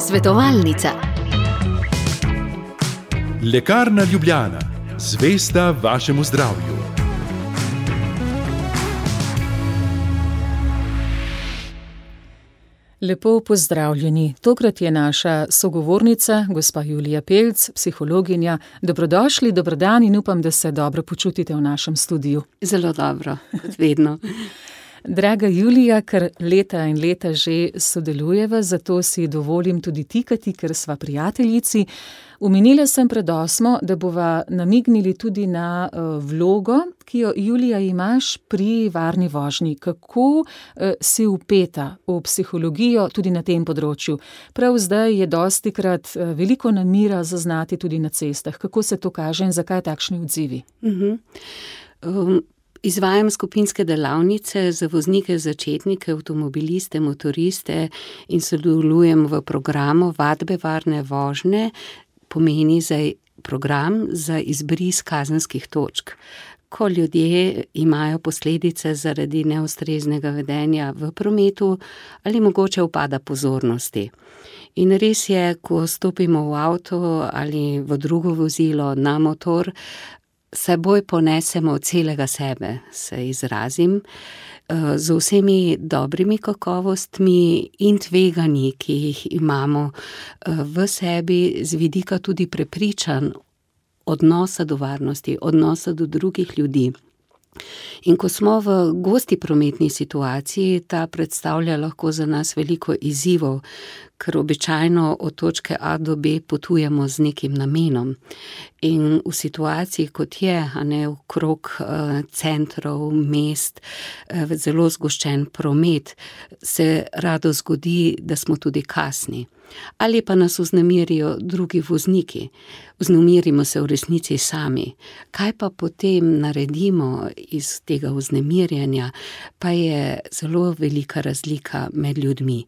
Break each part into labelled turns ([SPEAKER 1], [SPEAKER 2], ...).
[SPEAKER 1] Svetovalnica.
[SPEAKER 2] Lekarna Ljubljana, zvesta vašemu zdravju.
[SPEAKER 3] Lepo pozdravljeni. Tokrat je naša sogovornica, gospa Julija Pelc, psihologinja. Dobrodošli, dobrodan in upam, da se dobro počutite v našem studiu.
[SPEAKER 4] Zelo dobro, kot vedno.
[SPEAKER 3] Draga Julija, ker leta in leta že sodelujeva, zato si dovolim tudi tikati, ker sva prijateljici. Omenila sem pred osmo, da bova namignili tudi na vlogo, ki jo, Julija, imaš pri varni vožnji. Kako si vpeta v psihologijo tudi na tem področju? Prav zdaj je dostikrat veliko nemira zaznati tudi na cestah. Kako se to kaže in zakaj takšni odzivi?
[SPEAKER 4] Izvajam skupinske delavnice za voznike začetnike, avtomobiliste, motoriste in sodelujem v programu vadbe varne vožnje. Pomeni zdaj program za izbris kazenskih točk. Ko ljudje imajo posledice zaradi neustreznega vedenja v prometu ali mogoče upada pozornosti. In res je, ko stopimo v avto ali v drugo vozilo, na motor, seboj ponesemo celega sebe, se izrazim, z vsemi dobrimi kakovostmi in tveganji, ki jih imamo, v sebi, z vidika tudi prepričanj, odnosa do varnosti, odnosa do drugih ljudi. In ko smo v gosti prometni situaciji, ta predstavlja lahko za nas veliko izzivov, ker običajno od točke A do B potujemo z nekim namenom. In v situaciji, kot je, a ne, okrog, centrov, mest, zelo zgoščen promet, se rado zgodi, da smo tudi kasni. Ali pa nas vznemirijo drugi vozniki. Vznemirimo se v resnici sami. Kaj pa potem naredimo iz tega vznemirjenja, pa je zelo velika razlika med ljudmi.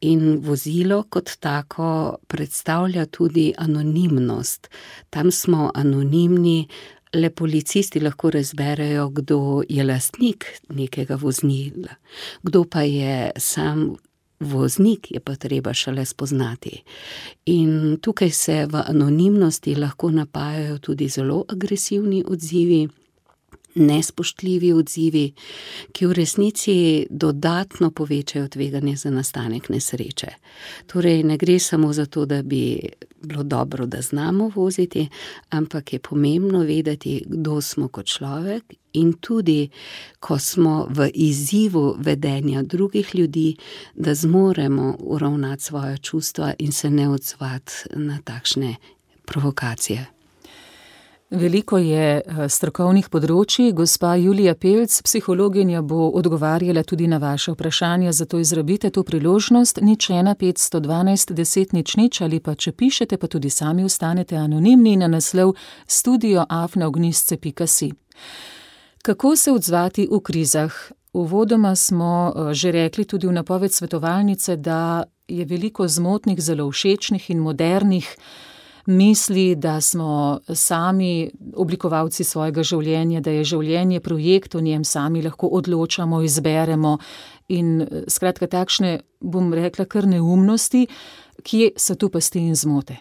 [SPEAKER 4] In vozilo kot tako predstavlja tudi anonimnost. Tam smo anonimni, le policisti lahko razberejo, kdo je lastnik nekega vozila. Kdo pa je sam voznik, je pa treba šele spoznati. In tukaj se v anonimnosti lahko napajajo tudi zelo agresivni odzivi, nespoštljivi odzivi, ki v resnici dodatno povečajo tveganje za nastanek nesreče. Torej ne gre samo za to, da bi bilo dobro, da znamo voziti, ampak je pomembno vedeti, kdo smo kot človek, in tudi ko smo v izzivu vedenja drugih ljudi, da zmoremo uravnati svoja čustva in se ne odzvati na takšne provokacije.
[SPEAKER 3] Veliko je, strokovnih področij, gospa Julija Pelc, psihologinja, bo odgovarjala tudi na vaša vprašanja, zato izrabite to priložnost. Nič, ena, petsto dvanajst, deset, nič, nič, ali pa če pišete, pa tudi sami ostanete anonimni na naslov studio Kako se odzvati v krizah? Uvodoma smo, že rekli tudi v napoved svetovalnice, da je veliko zmotnih, zelo všečnih in modernih misli, da smo sami oblikovalci svojega življenja, da je življenje projekt, o njem sami lahko odločamo, izberemo in, skratka takšne, bom rekla, kar neumnosti. Kje so tu pasti in zmote?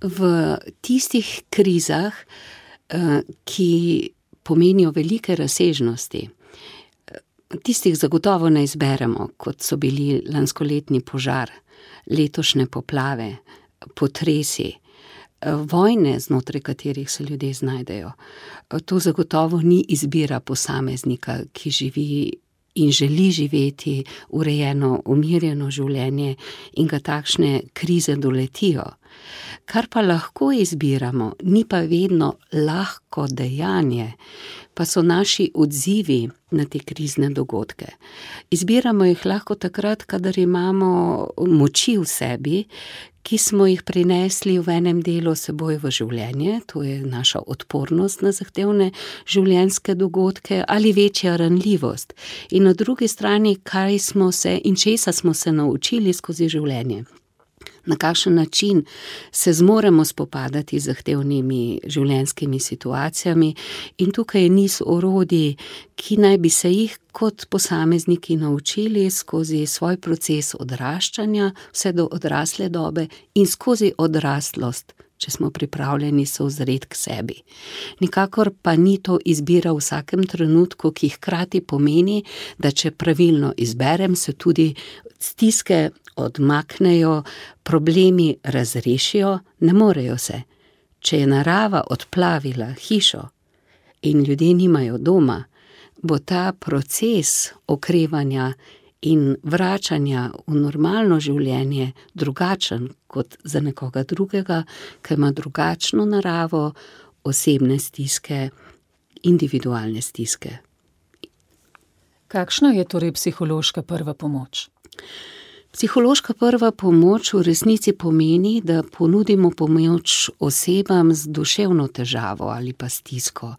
[SPEAKER 4] V tistih krizah, ki pomenijo velike razsežnosti, tistih zagotovo ne izberemo, kot so bili lanskoletni požar, letošnje poplave, potresi, vojne, znotraj katerih se ljudje znajdejo. To zagotovo ni izbira posameznika, ki živi in želi živeti urejeno, umirjeno življenje in ga takšne krize doletijo. Kar pa lahko izbiramo, ni pa vedno lahko dejanje, pa so naši odzivi na te krizne dogodke. Izbiramo jih lahko takrat, kadar imamo moči v sebi, ki smo jih prinesli v enem delu seboj v življenje, to je naša odpornost na zahtevne življenjske dogodke ali večja ranljivost. In na drugi strani, kaj smo se in česa smo se naučili skozi življenje. Na kakšen način se zmoremo spopadati z zahtevnimi življenjskimi situacijami, in tukaj je niz orodij, ki naj bi se jih kot posamezniki naučili skozi svoj proces odraščanja, vse do odrasle dobe in skozi odraslost, če smo pripravljeni se ozreti k sebi. Nikakor pa ni to izbira v vsakem trenutku, ki hkrati pomeni, da če pravilno izberem, se tudi stiske odmaknejo, problemi razrešijo, ne morejo se. Če je narava odplavila hišo in ljudje nimajo doma, bo ta proces okrevanja in vračanja v normalno življenje drugačen kot za nekoga drugega, ki ima drugačno naravo, osebne stiske, individualne stiske.
[SPEAKER 3] Kakšna je torej psihološka prva pomoč?
[SPEAKER 4] Psihološka prva pomoč v resnici pomeni, da ponudimo pomoč osebam z duševno težavo ali pa stisko.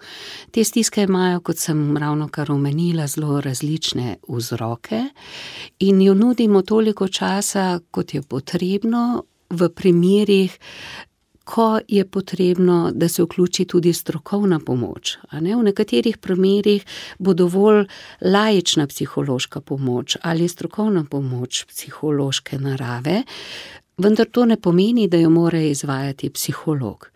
[SPEAKER 4] Te stiske imajo, kot sem ravnokar omenila, zelo različne vzroke in jo nudimo toliko časa, kot je potrebno, v primerih, ko je potrebno, da se vključi tudi strokovna pomoč, ne, v nekaterih primerih bo dovolj laična psihološka pomoč ali strokovna pomoč psihološke narave, vendar to ne pomeni, da jo mora izvajati psiholog.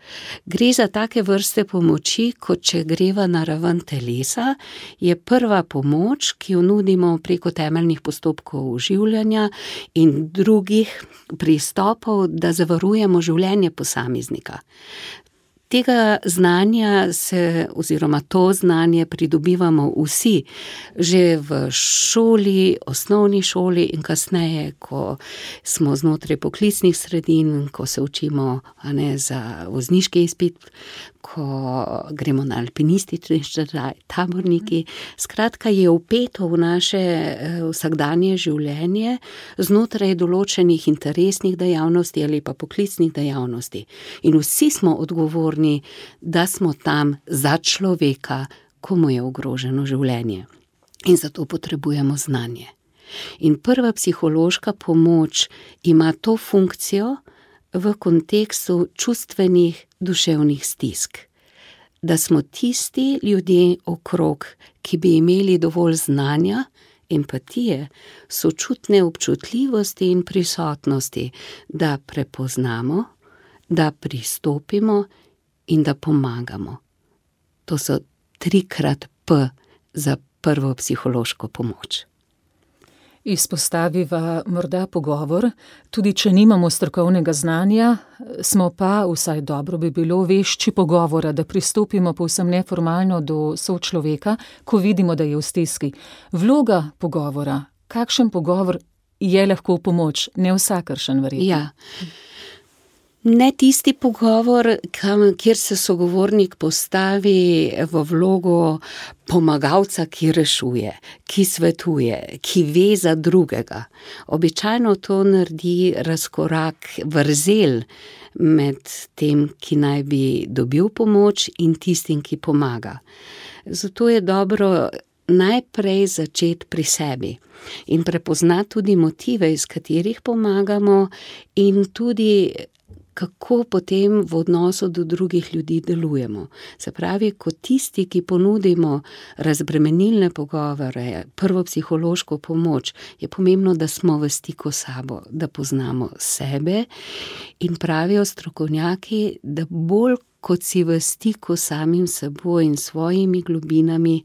[SPEAKER 4] Gre za take vrste pomoči, kot če greva na raven telesa, je prva pomoč, ki jo nudimo preko temeljnih postopkov oživljanja in drugih pristopov, da zavarujemo življenje posameznika. Tega znanja se oziroma to znanje pridobivamo vsi, že v šoli, osnovni šoli in kasneje, ko smo znotraj poklicnih sredin, ko se učimo, ne, za vozniški izpit, ko gremo na alpinistični študij, taborniki, skratka, je vpeto v naše, vsakdanje življenje znotraj določenih interesnih dejavnosti ali pa poklicnih dejavnosti. In vsi smo odgovorni, da smo tam za človeka, ko mu je ogroženo življenje. In zato potrebujemo znanje. In prva psihološka pomoč ima to funkcijo v kontekstu čustvenih, duševnih stisk. Da smo tisti ljudje okrog, ki bi imeli dovolj znanja, empatije, sočutne občutljivosti in prisotnosti, da prepoznamo, da pristopimo in da pomagamo. To so trikrat P za prvo psihološko pomoč.
[SPEAKER 3] Izpostaviva morda pogovor, tudi če nimamo strokovnega znanja, smo pa, vsaj dobro bi bilo, vešči pogovora, da pristopimo povsem neformalno do sočloveka, ko vidimo, da je v stiski. Vloga pogovora, kakšen pogovor je lahko v pomoč, ne vsakršen, verjetno.
[SPEAKER 4] Ja. Ne tisti pogovor, kam, kjer se sogovornik postavi v vlogo pomagalca, ki rešuje, ki svetuje, ki ve za drugega. Običajno to naredi razkorak, vrzel med tem, ki naj bi dobil pomoč, in tistim, ki pomaga. Zato je dobro najprej začeti pri sebi in prepoznati tudi motive, iz katerih pomagamo, in tudi kako potem v odnosu do drugih ljudi delujemo. Se pravi, kot tisti, ki ponudimo razbremenilne pogovore, prvo psihološko pomoč, je pomembno, da smo v stiku s sabo, da poznamo sebe, in pravijo strokovnjaki, da bolj kot si v stiku s samim seboj in svojimi globinami,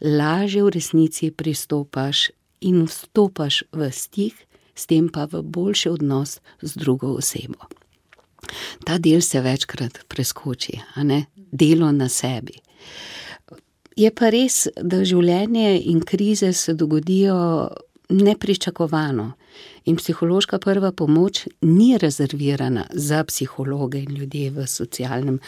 [SPEAKER 4] lažje v resnici pristopaš in vstopaš v stik, s tem pa v boljši odnos z drugo osebo. Ta del se večkrat preskoči, a ne, delo na sebi. Je pa res, da življenje in krize se dogodijo nepričakovano in psihološka prva pomoč ni rezervirana za psihologe in ljudi v socialnem,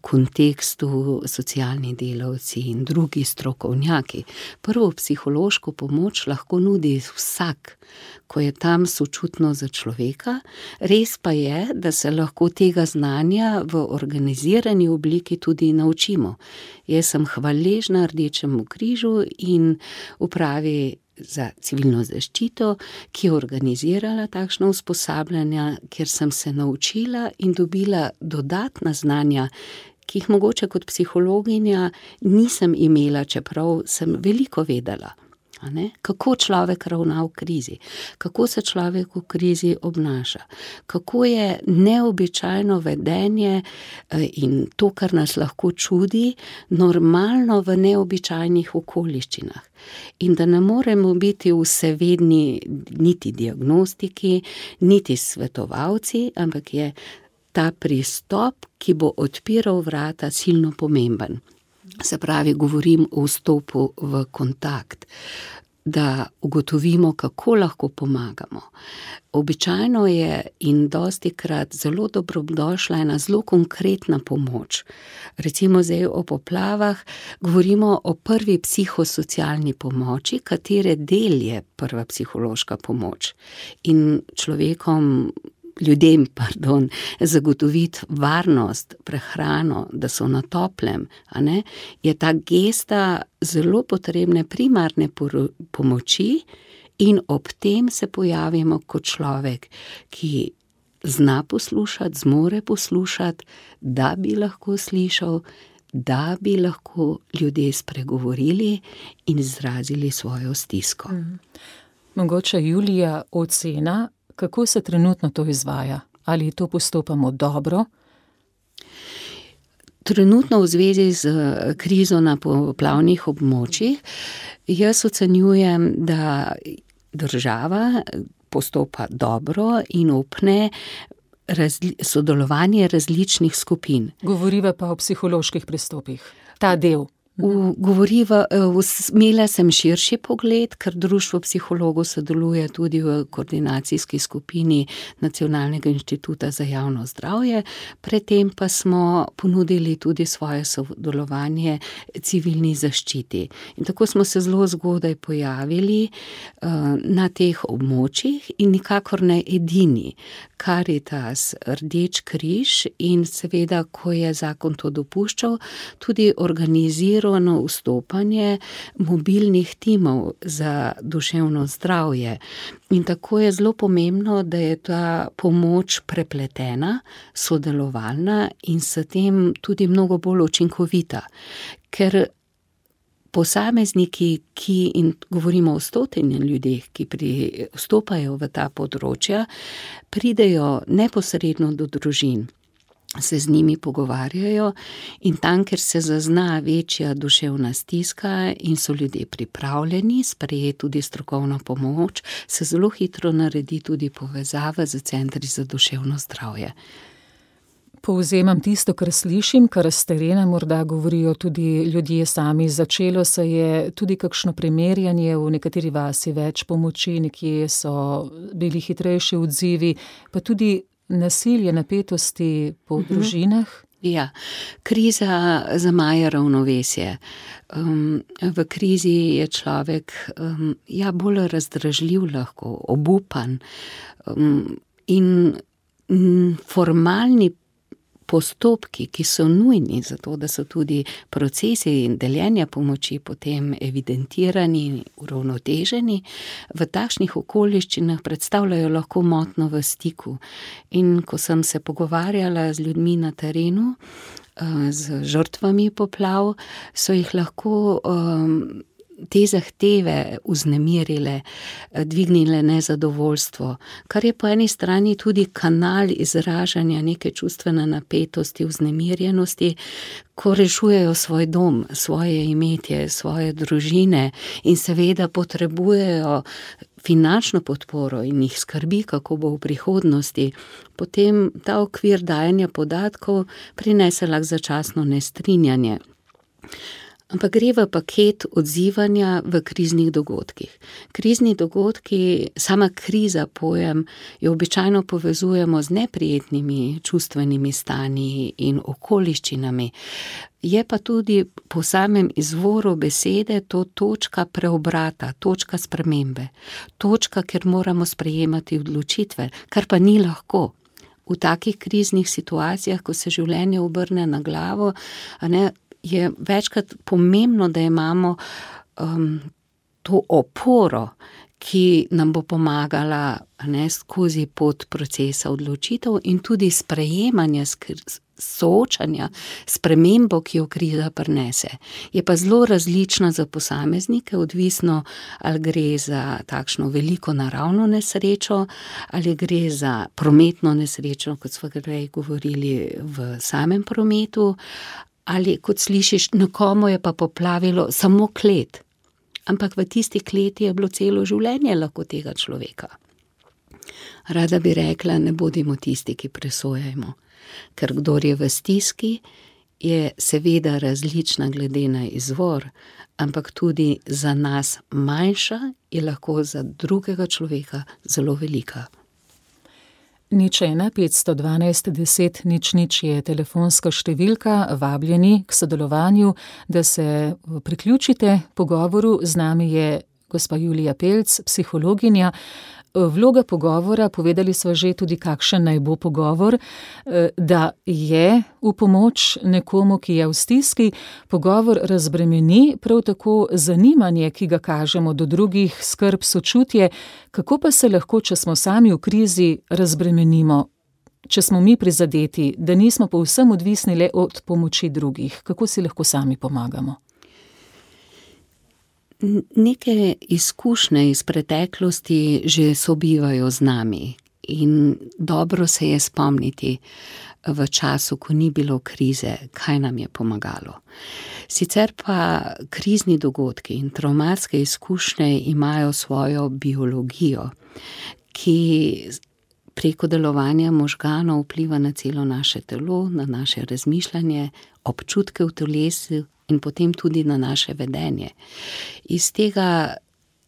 [SPEAKER 4] kontekstu, socialni delavci in drugi strokovnjaki. Prvo psihološko pomoč lahko nudi vsak, ko je tam sočutno za človeka, res pa je, da se lahko tega znanja v organizirani obliki tudi naučimo. Jaz sem hvaležna Rdečemu križu in upravi za civilno zaščito, ki je organizirala takšno usposabljanje, kjer sem se naučila in dobila dodatna znanja, ki jih mogoče kot psihologinja nisem imela, čeprav sem veliko vedela kako človek ravna v krizi, kako se človek v krizi obnaša, kako je neobičajno vedenje eh, in to, kar nas lahko čudi, normalno v neobičajnih okoliščinah. In da ne moremo biti vsevedni niti diagnostiki, niti svetovalci, ampak je ta pristop, ki bo odpiral vrata, silno pomemben. Se pravi, govorim o vstopu v kontakt, da ugotovimo, kako lahko pomagamo. Običajno je in dosti krat zelo dobrodošla ena zelo konkretna pomoč. Recimo zdaj o poplavah govorimo o prvi psihosocialni pomoči, katere del je prva psihološka pomoč. In človekom ljudem, pardon, zagotoviti varnost, prehrano, da so na toplem, je ta gesta zelo potrebne primarne pomoči, in ob tem se pojavimo kot človek, ki zna poslušati, zmore poslušati, da bi lahko slišal, da bi lahko ljudje spregovorili in izrazili svojo stisko. Mhm.
[SPEAKER 3] Mogoče Julija ocena, Kako se trenutno to izvaja? Ali to postopamo dobro?
[SPEAKER 4] Trenutno v zvezi z eh, krizo na poplavnih območjih, jaz ocenjujem, da država postopa dobro in upne razli sodelovanje različnih skupin.
[SPEAKER 3] Govoriva pa o psiholoških pristopih, ta del.
[SPEAKER 4] Govoriva, imela sem širši pogled, ker Društvo psihologov sodeluje tudi v koordinacijski skupini Nacionalnega inštituta za javno zdravje, predtem pa smo ponudili tudi svoje sodelovanje civilni zaščiti. In tako smo se zelo zgodaj pojavili na teh območjih in nikakor ne edini. Karitas, Rdeč križ in seveda, ko je zakon to dopuščal, tudi organizirali organizirano vstopanje mobilnih timov za duševno zdravje. In tako je zelo pomembno, da je ta pomoč prepletena, sodelovalna in s tem tudi mnogo bolj učinkovita. Ker posamezniki, ki, in govorimo o stotini ljudeh, ki vstopajo v ta področja, pridejo neposredno do družin se z njimi pogovarjajo, in tam, kjer se zazna večja duševna stiska in so ljudje pripravljeni sprejeti tudi strokovno pomoč, se zelo hitro naredi tudi povezava z centri za duševno zdravje.
[SPEAKER 3] Povzemam tisto, kar slišim, kar s terena morda govorijo tudi ljudje sami. Začelo se je tudi kakšno primerjanje v nekateri vasi več pomoči, nekje so bili hitrejši odzivi, pa tudi nasilje, napetosti po mhm. družinah.
[SPEAKER 4] Ja, kriza zamaja ravnovesje. Um, v krizi je človek um, ja, bolj razdražljiv, lahko obupan. Um, in formalni postopki, ki so nujni za to, da so tudi procesi in deljenja pomoči potem evidentirani in uravnoteženi, v takšnih okoliščinah predstavljajo lahko motno v stiku. In ko sem se pogovarjala z ljudmi na terenu, eh, z žrtvami poplav, so jih lahko. Um, te zahteve uznemirile, dvignile nezadovoljstvo, kar je po eni strani tudi kanal izražanja neke čustvene napetosti, vznemirjenosti, ko rešujejo svoj dom, svoje imetje, svoje družine in seveda potrebujejo finančno podporo in jih skrbi, kako bo v prihodnosti, potem ta okvir dajanja podatkov prinese lahko začasno nestrinjanje ampak gre v paket odzivanja v kriznih dogodkih. Krizni dogodki, sama kriza, pojem, jo običajno povezujemo z neprijetnimi čustvenimi stanji in okoliščinami. Je pa tudi po samem izvoru besede to točka preobrata, točka spremembe, točka, kjer moramo sprejemati odločitve, kar pa ni lahko. V takih kriznih situacijah, ko se življenje obrne na glavo, ne, je večkrat pomembno, da imamo um, to oporo, ki nam bo pomagala ne, skozi pot procesa odločitev in tudi sprejemanja, soočanja s premembo, ki jo kriza prinese. Je pa zelo različna za posameznike, odvisno ali gre za takšno veliko naravno nesrečo, ali gre za prometno nesrečo, kot smo prej govorili v samem prometu, ali kot slišiš, nekomu je pa poplavilo samo klet. Ampak v tisti kleti je bilo celo življenje lahko tega človeka. Rada bi rekla, ne bodimo tisti, ki presojajmo ker kdo je v stiski, je seveda različna glede na izvor, ampak tudi za nas manjša je lahko za drugega človeka zelo velika.
[SPEAKER 3] Nič ena, 512, 10, nič nič je telefonska številka, vabljeni k sodelovanju, da se priključite pogovoru. Z nami je gospa Julija Pelc, psihologinja. Vloga pogovora, povedali smo že tudi, kakšen naj bo pogovor, eh, da je v pomoč nekomu, ki je v stiski, pogovor razbremeni prav tako zanimanje, ki ga kažemo do drugih, skrb, sočutje, kako pa se lahko, če smo sami v krizi, razbremenimo, če smo mi prizadeti, da nismo povsem odvisni le od pomoči drugih, kako si lahko sami pomagamo.
[SPEAKER 4] Neke izkušnje iz preteklosti že sobivajo z nami in dobro se je spomniti v času, ko ni bilo krize, kaj nam je pomagalo. Sicer pa krizni dogodki in traumatske izkušnje imajo svojo biologijo, ki preko delovanja možganov vpliva na celo naše telo, na naše razmišljanje, občutke v telesu in potem tudi na naše vedenje. Iz tega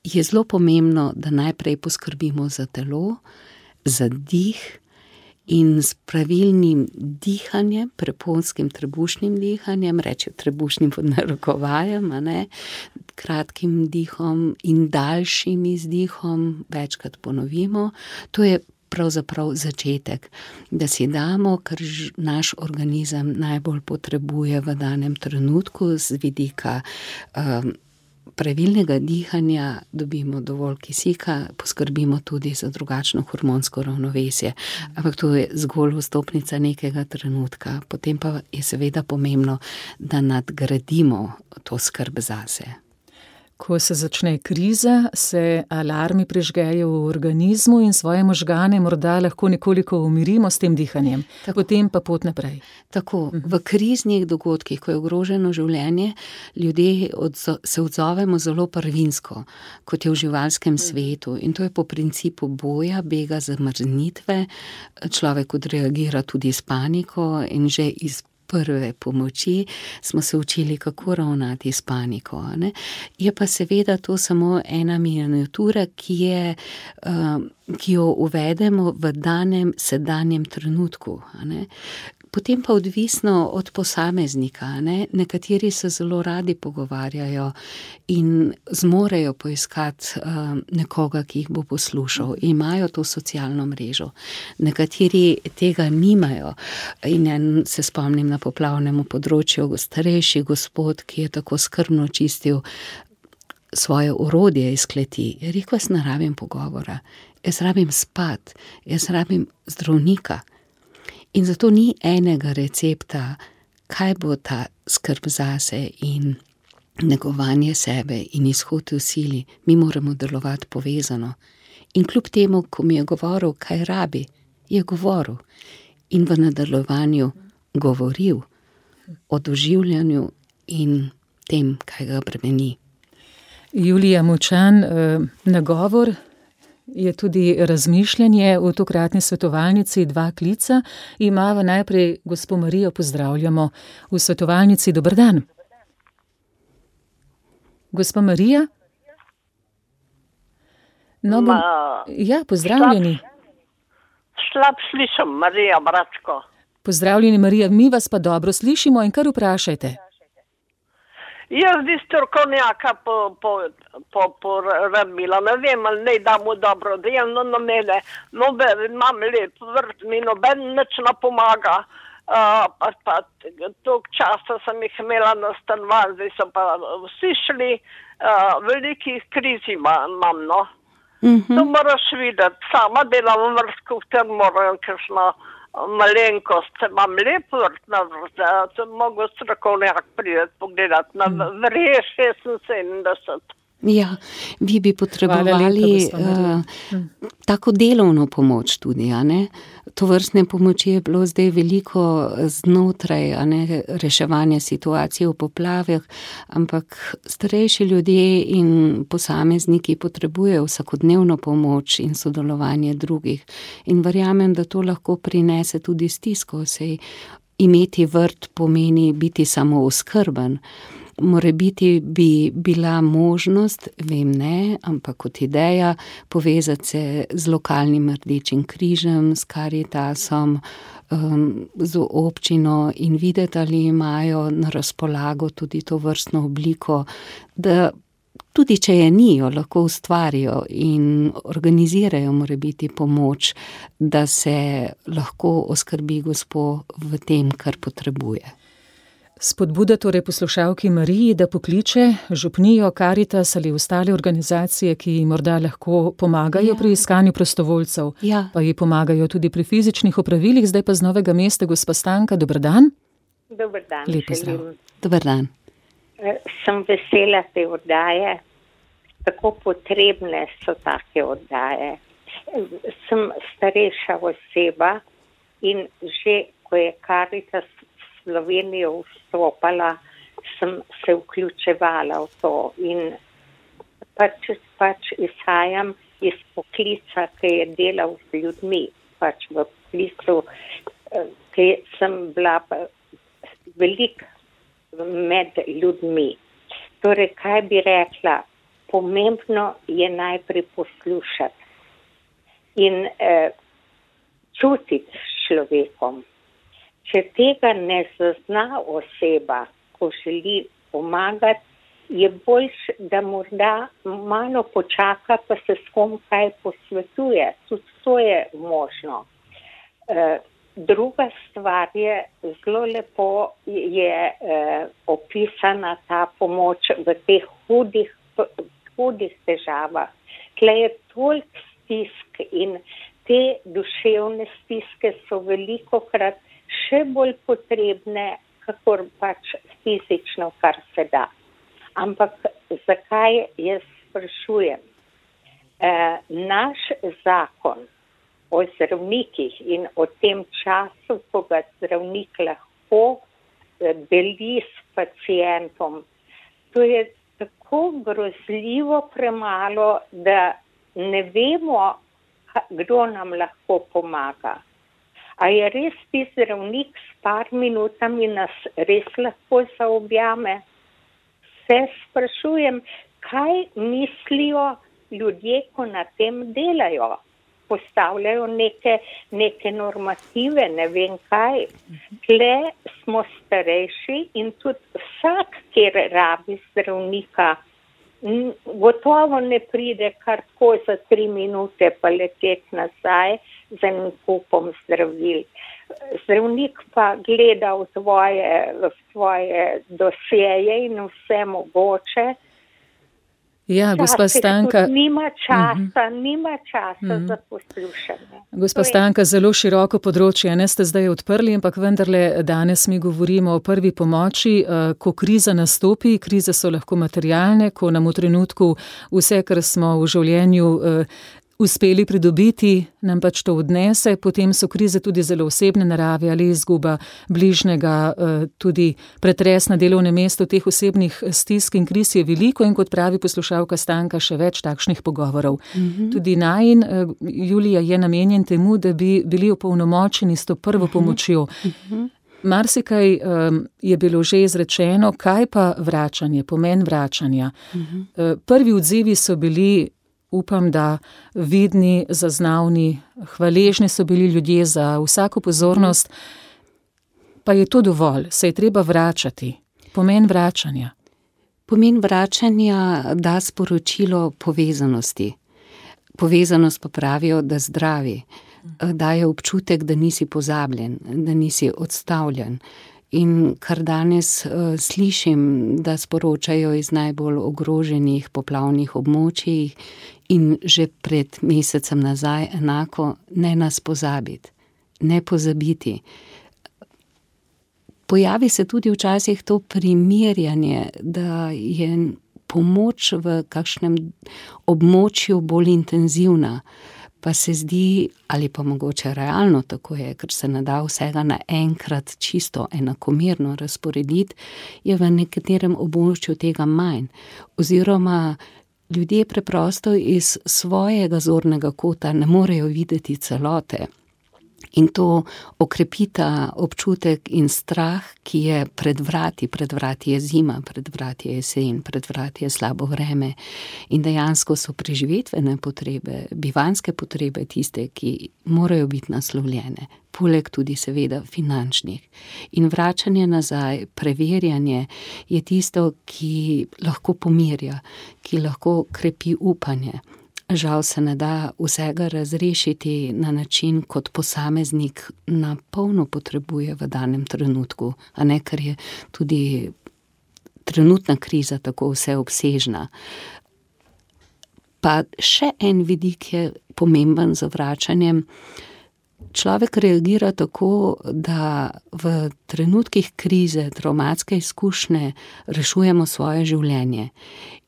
[SPEAKER 4] je zelo pomembno, da najprej poskrbimo za telo, za dih in s pravilnim dihanjem, preponskim trebušnim dihanjem, rečem trebušnim pod narokovajem, kratkim dihom in daljšim izdihom, večkrat ponovimo. To je pravzaprav začetek, da si damo, kar naš organizem najbolj potrebuje v danem trenutku, z vidika um, pravilnega dihanja, dobimo dovolj kisika, poskrbimo tudi za drugačno hormonsko ravnovesje. Ampak to je zgolj vstopnica nekega trenutka, potem pa je seveda pomembno, da nadgradimo to skrb zase.
[SPEAKER 3] Ko se začne kriza, se alarmi prižgejo v organizmu in svoje možgane morda lahko nekoliko umirimo s tem dihanjem, Tako. potem pa pot naprej.
[SPEAKER 4] Tako, mhm. v kriznih dogodkih, ko je ogroženo življenje, ljudje odzo se odzovemo zelo prvinsko, kot je v živalskem svetu. In to je po principu boja, bega, zamrznitve. Človek odreagira tudi s paniko in že iz prve pomoči, smo se učili, kako ravnati s paniko. Ne? Je pa seveda to samo ena miniatura, ki, uh, ki jo uvedemo v danem sedanjem trenutku. Potem pa odvisno od posameznika. Ne? Nekateri se zelo radi pogovarjajo in zmorejo poiskati uh, nekoga, ki jih bo poslušal, imajo to socialno mrežo. Nekateri tega nimajo. In se spomnim na poplavnem področju, starejši gospod, ki je tako skrbno čistil svoje urodje iz kleti. Rekel: Jaz ne rabim pogovora, jaz rabim spat, jaz rabim zdravnika. In zato ni enega recepta, kaj bo ta skrb zase in negovanje sebe in izhod v sili. Mi moramo delovati povezano. In kljub temu, ko mi je govoril, kaj rabi, je govoril in v nadaljevanju govoril o doživljanju in tem, kaj ga bremeni.
[SPEAKER 3] Julija Močan, eh, nagovor je tudi razmišljanje v tokratni svetovalnici dva klica. Imava najprej gospo Marijo, pozdravljamo v svetovalnici. Dobr dan. Gospa Marija? No, bom... Ja, pozdravljeni.
[SPEAKER 1] Slab, slišim, Marija Bračko.
[SPEAKER 3] Pozdravljeni, Marija, mi vas pa dobro slišimo in kar vprašajte.
[SPEAKER 1] Jaz bi strokovnjaka porabila, ne vem, ali ne da mu dobro delno na mene, noben imam lep vrt, mi noben nič ne pomaga. Uh, pa, pa toliko časa sem jih imela na stanovanju, zdaj so pa vsi šli, uh, velikih kriz imam, no. Mm -hmm. To moraš videti, sama delam v vrstku, tem moram, ker smo malenkost, imam lep vrt na vrt, da mogo strokovnjak prideti pogledati na vrje 76.
[SPEAKER 4] Ja, vi bi potrebovali uh, tako delovno pomoč tudi? To vrstne pomoči je bilo zdaj veliko znotraj, ne, reševanja situacije v poplavah, ampak starejši ljudje in posamezniki potrebujejo vsakodnevno pomoč in sodelovanje drugih. In verjamem, da to lahko prinese tudi stisko, sej imeti vrt pomeni biti samo oskrben. Morebiti bi bila možnost, vem ne, ampak kot ideja, povezati se z lokalnim rdečim križem, s karitasom, um, z občino in videti, ali imajo na razpolago tudi to vrstno obliko, da tudi če je ni, jo lahko ustvarijo in organizirajo morebiti pomoč, da se lahko oskrbi gospo v tem, kar potrebuje.
[SPEAKER 3] Spodbuda torej poslušalki Mariji, da pokliče župnijo Karitas ali ostale organizacije, ki ji morda lahko pomagajo ja. pri iskanju prostovoljcev,
[SPEAKER 4] ja.
[SPEAKER 3] pa ji pomagajo tudi pri fizičnih opravilih. Zdaj pa z novega mesta, gospa Stanka, dober dan.
[SPEAKER 5] Dober dan.
[SPEAKER 3] Lepo zdrav.
[SPEAKER 4] Dober dan.
[SPEAKER 5] Eh, sem vesela te oddaje, tako potrebne so take oddaje. Sem starejša oseba in že, ko je Karitas Slovenijo vstopala, sem se vključevala v to in pač, pač izhajam iz poklica, ki je delal z ljudmi, pač v poklicu, eh, ki sem bila velik med ljudmi. Torej, kaj bi rekla, pomembno je najprej poslušati in eh, čutiti s človekom. Če tega ne zazna oseba, ko želi pomagati, je boljš, da morda malo počaka, pa se s kom kaj posvetuje. Tudi to je možno. E, druga stvar je, zelo lepo je e, opisana ta pomoč v teh hudih, hudih težavah. Tle je toliko stisk in te duševne stiske so veliko krat še bolj potrebne, kakor pač fizično, kar se da. Ampak zakaj jaz sprašujem? E, naš zakon o zdravnikih in o tem času, ko ga zdravnik lahko e, deli s pacijentom, to je tako grozljivo premalo, da ne vemo, kdo nam lahko pomaga. A je res ti zdravnik s par minutami nas res lahko zaobjame? Se sprašujem, kaj mislijo ljudje, ko na tem delajo? Postavljajo neke, neke normative, ne vem kaj. Tle smo starejši in tudi vsak, kjer rabi zdravnika, gotovo ne pride kar tako za tri minute pa leteti nazaj z enim kupom zdravil. Zdravnik pa gleda v svoje, v svoje dosjeje in vse mogoče.
[SPEAKER 3] Ja, gospa Stanka.
[SPEAKER 5] Nima časa, uh -huh. nima časa uh -huh. za poslušanje.
[SPEAKER 3] Gospa Stanka, zelo široko področje, ne ste zdaj odprli, ampak vendarle danes mi govorimo o prvi pomoči, eh, ko kriza nastopi, krize so lahko materialne, ko nam v trenutku vse, kar smo v življenju eh, uspeli pridobiti, nam pač to odnese, potem so krize tudi zelo osebne narave ali izguba bližnjega, eh, tudi pretres na delovnem mestu teh osebnih stisk in kriz je veliko in kot pravi poslušalka Stanka, še več takšnih pogovorov. Mhm. Tudi najin, eh, Julija, je namenjen temu, da bi bili opolnomočeni s to prvo mhm. pomočjo. Mhm. Marsikaj um, je bilo že izrečeno, kaj pa vračanje, pomen vračanja. Uh -huh. uh, prvi odzivi so bili upam, da vidni, zaznavni, hvaležni so bili ljudje za vsako pozornost, pa je to dovolj, se je treba vračati. Pomen vračanja.
[SPEAKER 4] Pomen vračanja da sporočilo povezanosti. Povezanost pa pravijo, da zdravi. daje občutek, da nisi pozabljen, da nisi odstavljen. In kar danes uh, slišim, da sporočajo iz najbolj ogroženih poplavnih območij, in že pred mesecem nazaj enako, ne nas pozabiti, ne pozabiti. Pojavi se tudi včasih to primirjanje, da je pomoč v kakšnem območju bolj intenzivna pa se zdi, ali pa mogoče realno tako je, ker se ne da vsega naenkrat čisto enakomerno razporediti, je v nekaterem območju tega manj. Oziroma, ljudje preprosto iz svojega zornega kota ne morejo videti celote. In to okrepita občutek in strah, ki je pred vrati, pred vrati je zima, pred vrati je jesen, pred vrati je slabo vreme. In dejansko so preživetvene potrebe, bivanske potrebe tiste, ki morajo biti naslovljene, poleg tudi seveda finančnih. In vračanje nazaj, preverjanje je tisto, ki lahko pomirja, ki lahko krepi upanje. Žal se ne da vsega razrešiti na način, kot posameznik na polno potrebuje v danem trenutku, a ne ker je tudi trenutna kriza tako vseobsežna. Pa še en vidik je pomemben za vračanjem. Človek reagira tako, da v trenutkih krize, traumatske izkušnje, rešujemo svoje življenje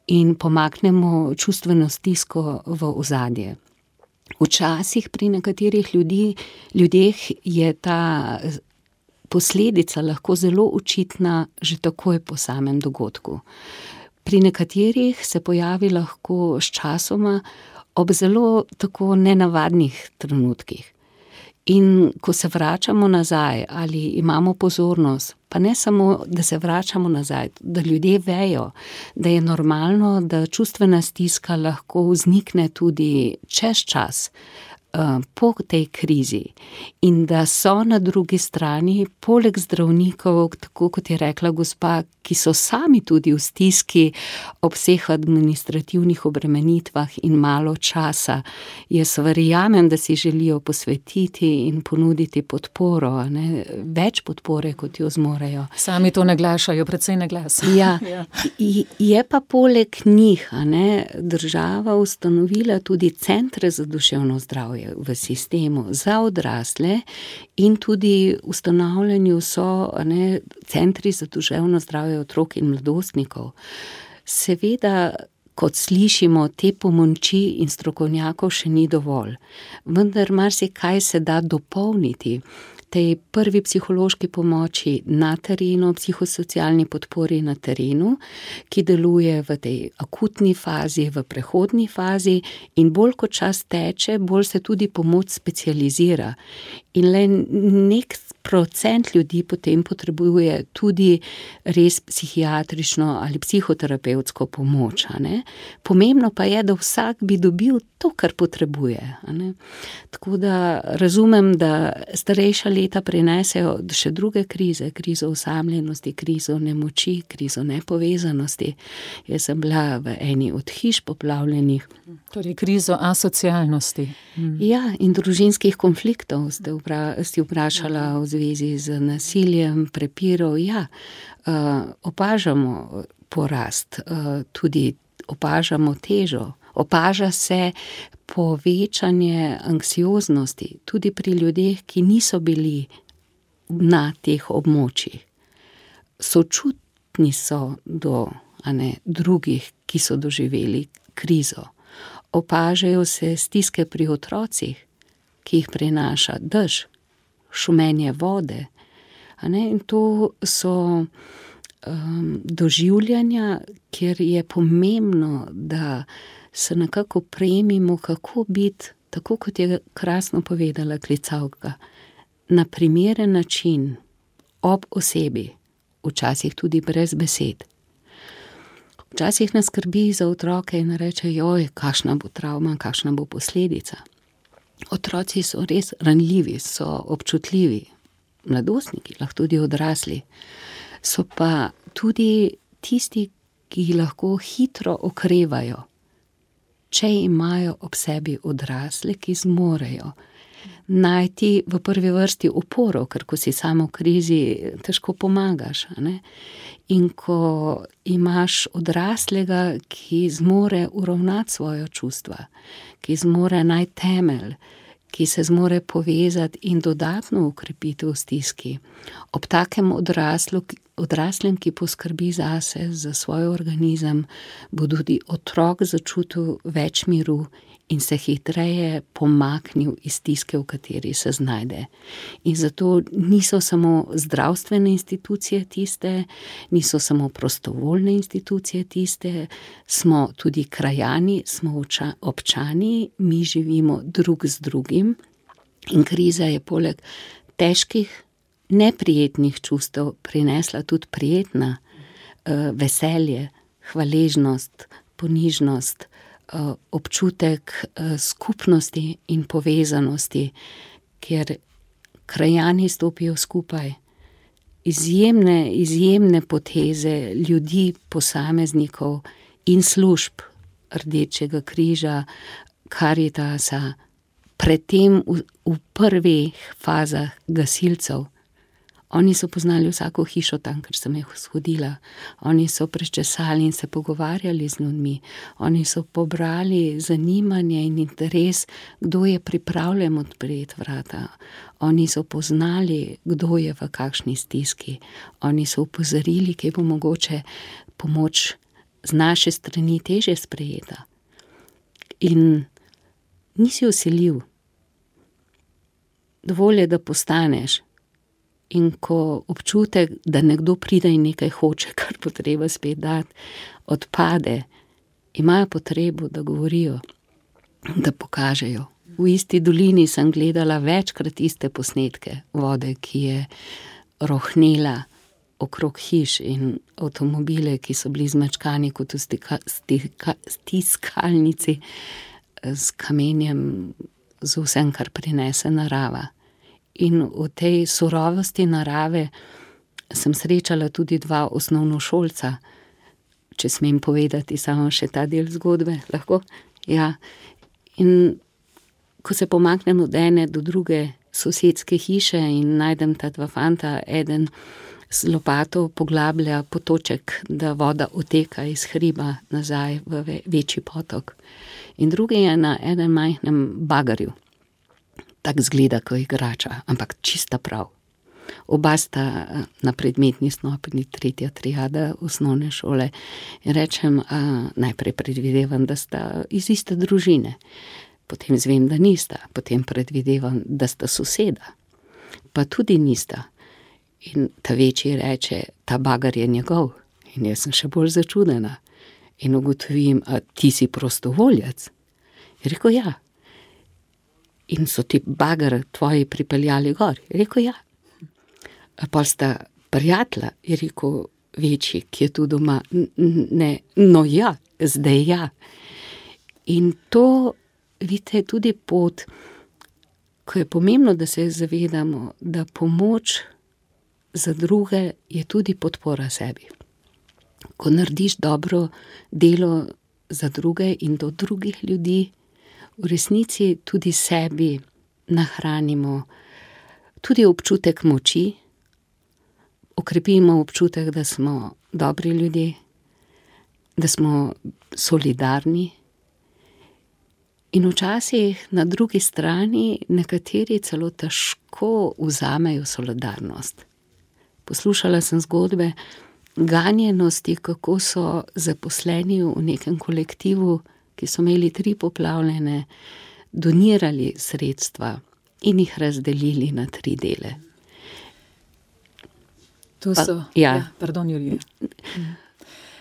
[SPEAKER 4] in pomaknemo čustveno stisko v ozadje. Včasih pri nekaterih ljudi, ljudeh je ta posledica lahko očitna očitna že takoj po samem dogodku. Pri nekaterih se pojavi lahko sčasoma ob zelo tako nenavadnih trenutkih. In ko se vračamo nazaj ali imamo pozornost, pa ne samo, da se vračamo nazaj, da ljudje vejo, da je normalno, da čustvena stiska lahko vznikne tudi čez čas, po tej krizi in da so na drugi strani, poleg zdravnikov, tako kot je rekla gospa, ki so sami tudi v stiski ob vseh administrativnih obremenitvah in malo časa, jaz verjamem, da si želijo posvetiti in ponuditi podporo, ne? več podpore, kot jo zmorejo.
[SPEAKER 3] Sami to naglašajo, predvsej naglasajo.
[SPEAKER 4] Ja, ja. Je pa poleg njih ne, država ustanovila tudi centre za duševno zdravje v sistemu za odrasle, in tudi ustanavljanju so ne, centri za duševno zdravje otrok in mladostnikov. Seveda, kot slišimo, te pomoči in strokovnjakov še ni dovolj, vendar marsikaj se da dopolniti tej prvi psihološki pomoči na terenu, psihosocialni podpori na terenu, ki deluje v tej akutni fazi, v prehodni fazi, in bolj kot čas teče, bolj se tudi pomoč specializira. In le nek procent ljudi potem potrebuje tudi res psihiatrično ali psihoterapevtsko pomoč. Pomembno pa je, da vsak bi dobil to, kar potrebuje. Tako da razumem, da starejša leta prinesejo še druge krize, krizo osamljenosti, krizo nemoči, krizo nepovezanosti. Jaz sem bila v eni od hiš poplavljenih.
[SPEAKER 3] Torej, krizo asocialnosti.
[SPEAKER 4] Mm. Ja, in družinskih konfliktov ste vprašali v zvezi z nasiljem, prepirov. Ja, uh, opažamo porast, uh, tudi opažamo težo, opaža se povečanje anksioznosti, tudi pri ljudeh, ki niso bili na teh območjih. Sočutni so do ne, drugih, ki so doživeli krizo. Opažajo se stiske pri otrocih, ki jih prinaša dež, šumenje vode. In to so um, doživljanja, kjer je pomembno, da se nekako premimo, kako biti, tako kot je krasno povedala klicavka, na primeren način, ob osebi, včasih tudi brez besed. Včasih nas skrbi za otroke in reče: Joj, kakšna bo travma, kakšna bo posledica. Otroci so res ranljivi, so občutljivi, mladostniki, lahko tudi odrasli. So pa tudi tisti, ki lahko hitro okrevajo, če imajo ob sebi odrasle, ki zmorejo, najti v prvi vrsti oporo, ker ko si samo v krizi, težko pomagaš. In ko imaš odraslega, ki zmore uravnati svoje čustva, ki zmore najti temelj, ki se zmore povezati in dodatno ukrepiti v stiski, ob takem odraslu, odraslem, ki poskrbi zase, za svoj organizem, bo tudi otrok začutil več miru in se hitreje pomaknil iz stiske, v kateri se znajde. In zato niso samo zdravstvene institucije tiste, niso samo prostovoljne institucije tiste, smo tudi krajani, smo občani, mi živimo drug z drugim. In kriza je poleg težkih, neprijetnih čustev prinesla tudi prijetna, uh, veselje, hvaležnost, ponižnost. Eh, občutek eh, skupnosti in povezanosti, kjer krajani stopijo skupaj. Izjemne, izjemne poteze ljudi, posameznikov in služb Rdečega križa, Karitasa, predtem v, v prvih fazah gasilcev. Oni so poznali vsako hišo tam, ker sem jih shodila. Oni so prečesali in se pogovarjali z ljudmi. Oni so pobrali zanimanje in interes, kdo je pripravljen odpreti vrata. Oni so poznali, kdo je v kakšni stiski. Oni so upozorili, kje bo mogoče pomoč z naše strani teže sprejeta. In nisi usiljiv. Dovolj je, da postaneš. In ko občutek, da nekdo pride in nekaj hoče, kar bo treba spet dati, odpade, imajo potrebo, da govorijo, da pokažejo. V isti dolini sem gledala večkrat iste posnetke vode, ki je rohnela okrog hiš in avtomobile, ki so bili zmečkani kot v stika, stika, stiskalnici s kamenjem, z vsem, kar prinese narava. In v tej surovosti narave sem srečala tudi dva osnovnošolca, če smem povedati samo še ta del zgodbe. Lahko? Ja. In ko se pomaknem od ene do druge sosedske hiše in najdem ta dva fanta, eden z lopato poglablja potoček, da voda oteka iz hriba nazaj v večji potok, in drugi je na enem majhnem bagarju tako zgleda, kot igrača, ampak čista prav. Oba sta eh, na predmetni stopni, tretja triada osnovne šole. In rečem, a, najprej predvidevam, da sta iz iste družine, potem zvem, da nista, potem predvidevam, da sta soseda, pa tudi nista. In ta večji reče, ta bagar je njegov. In jaz sem še bolj začudena. In ugotovim, a ti si prostovoljec. Je rekel, ja, in so ti bagar tvoji pripeljali gor. Je rekel, ja. Pa sta prijatelja, je rekel, večji, ki je tu doma. Ne, no ja, zdaj ja. In to, vidite, je tudi pot, ko je pomembno, da se zavedamo, da pomoč za druge je tudi podpora sebi. Ko narediš dobro delo za druge in do drugih ljudi, v resnici tudi sebi nahranimo tudi občutek moči, okrepimo občutek, da smo dobri ljudje, da smo solidarni. In včasih na drugi strani nekateri celo težko vzamejo solidarnost. Poslušala sem zgodbe ganjenosti, kako so zaposleni v nekem kolektivu ki so imeli tri poplavljene, donirali sredstva in jih razdelili na tri dele.
[SPEAKER 3] To so, pa, ja, ja pardon, Julija.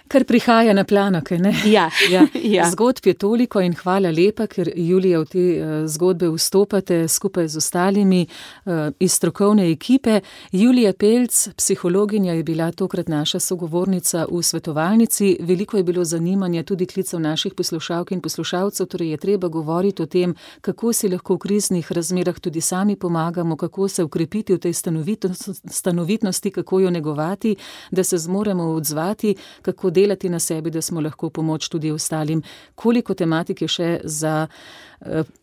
[SPEAKER 3] Kar prihaja na plano?
[SPEAKER 4] Ja, ja, ja.
[SPEAKER 3] Zgodb je toliko in hvala lepa, ker Julija v te uh, zgodbe vstopate skupaj z ostalimi uh, iz strokovne ekipe. Julija Pelc, psihologinja, je bila tokrat naša sogovornica v svetovalnici. Veliko je bilo zanimanja tudi klicev naših poslušalk in poslušalcev, torej je treba govoriti o tem, kako si lahko v kriznih razmerah tudi sami pomagamo, kako se ukrepiti v tej stanovitnosti, kako jo negovati, da se zmoremo odzvati, kako delati na sebi, da smo lahko pomoč tudi ostalim. Koliko tematik je še za. Uh,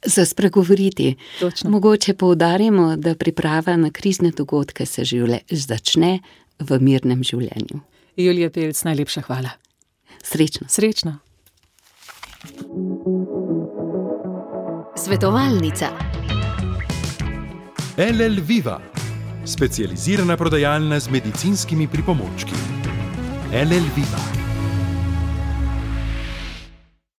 [SPEAKER 4] Za spregovoriti. Točno. Mogoče poudarimo, da priprava na krizne dogodke se živle, začne v mirnem življenju.
[SPEAKER 3] Julija Pelc, najlepša hvala.
[SPEAKER 4] Srečno.
[SPEAKER 3] Srečno.
[SPEAKER 2] Svetovalnica. LL Viva, specializirana prodajalna z medicinskimi pripomočki. LL Viva.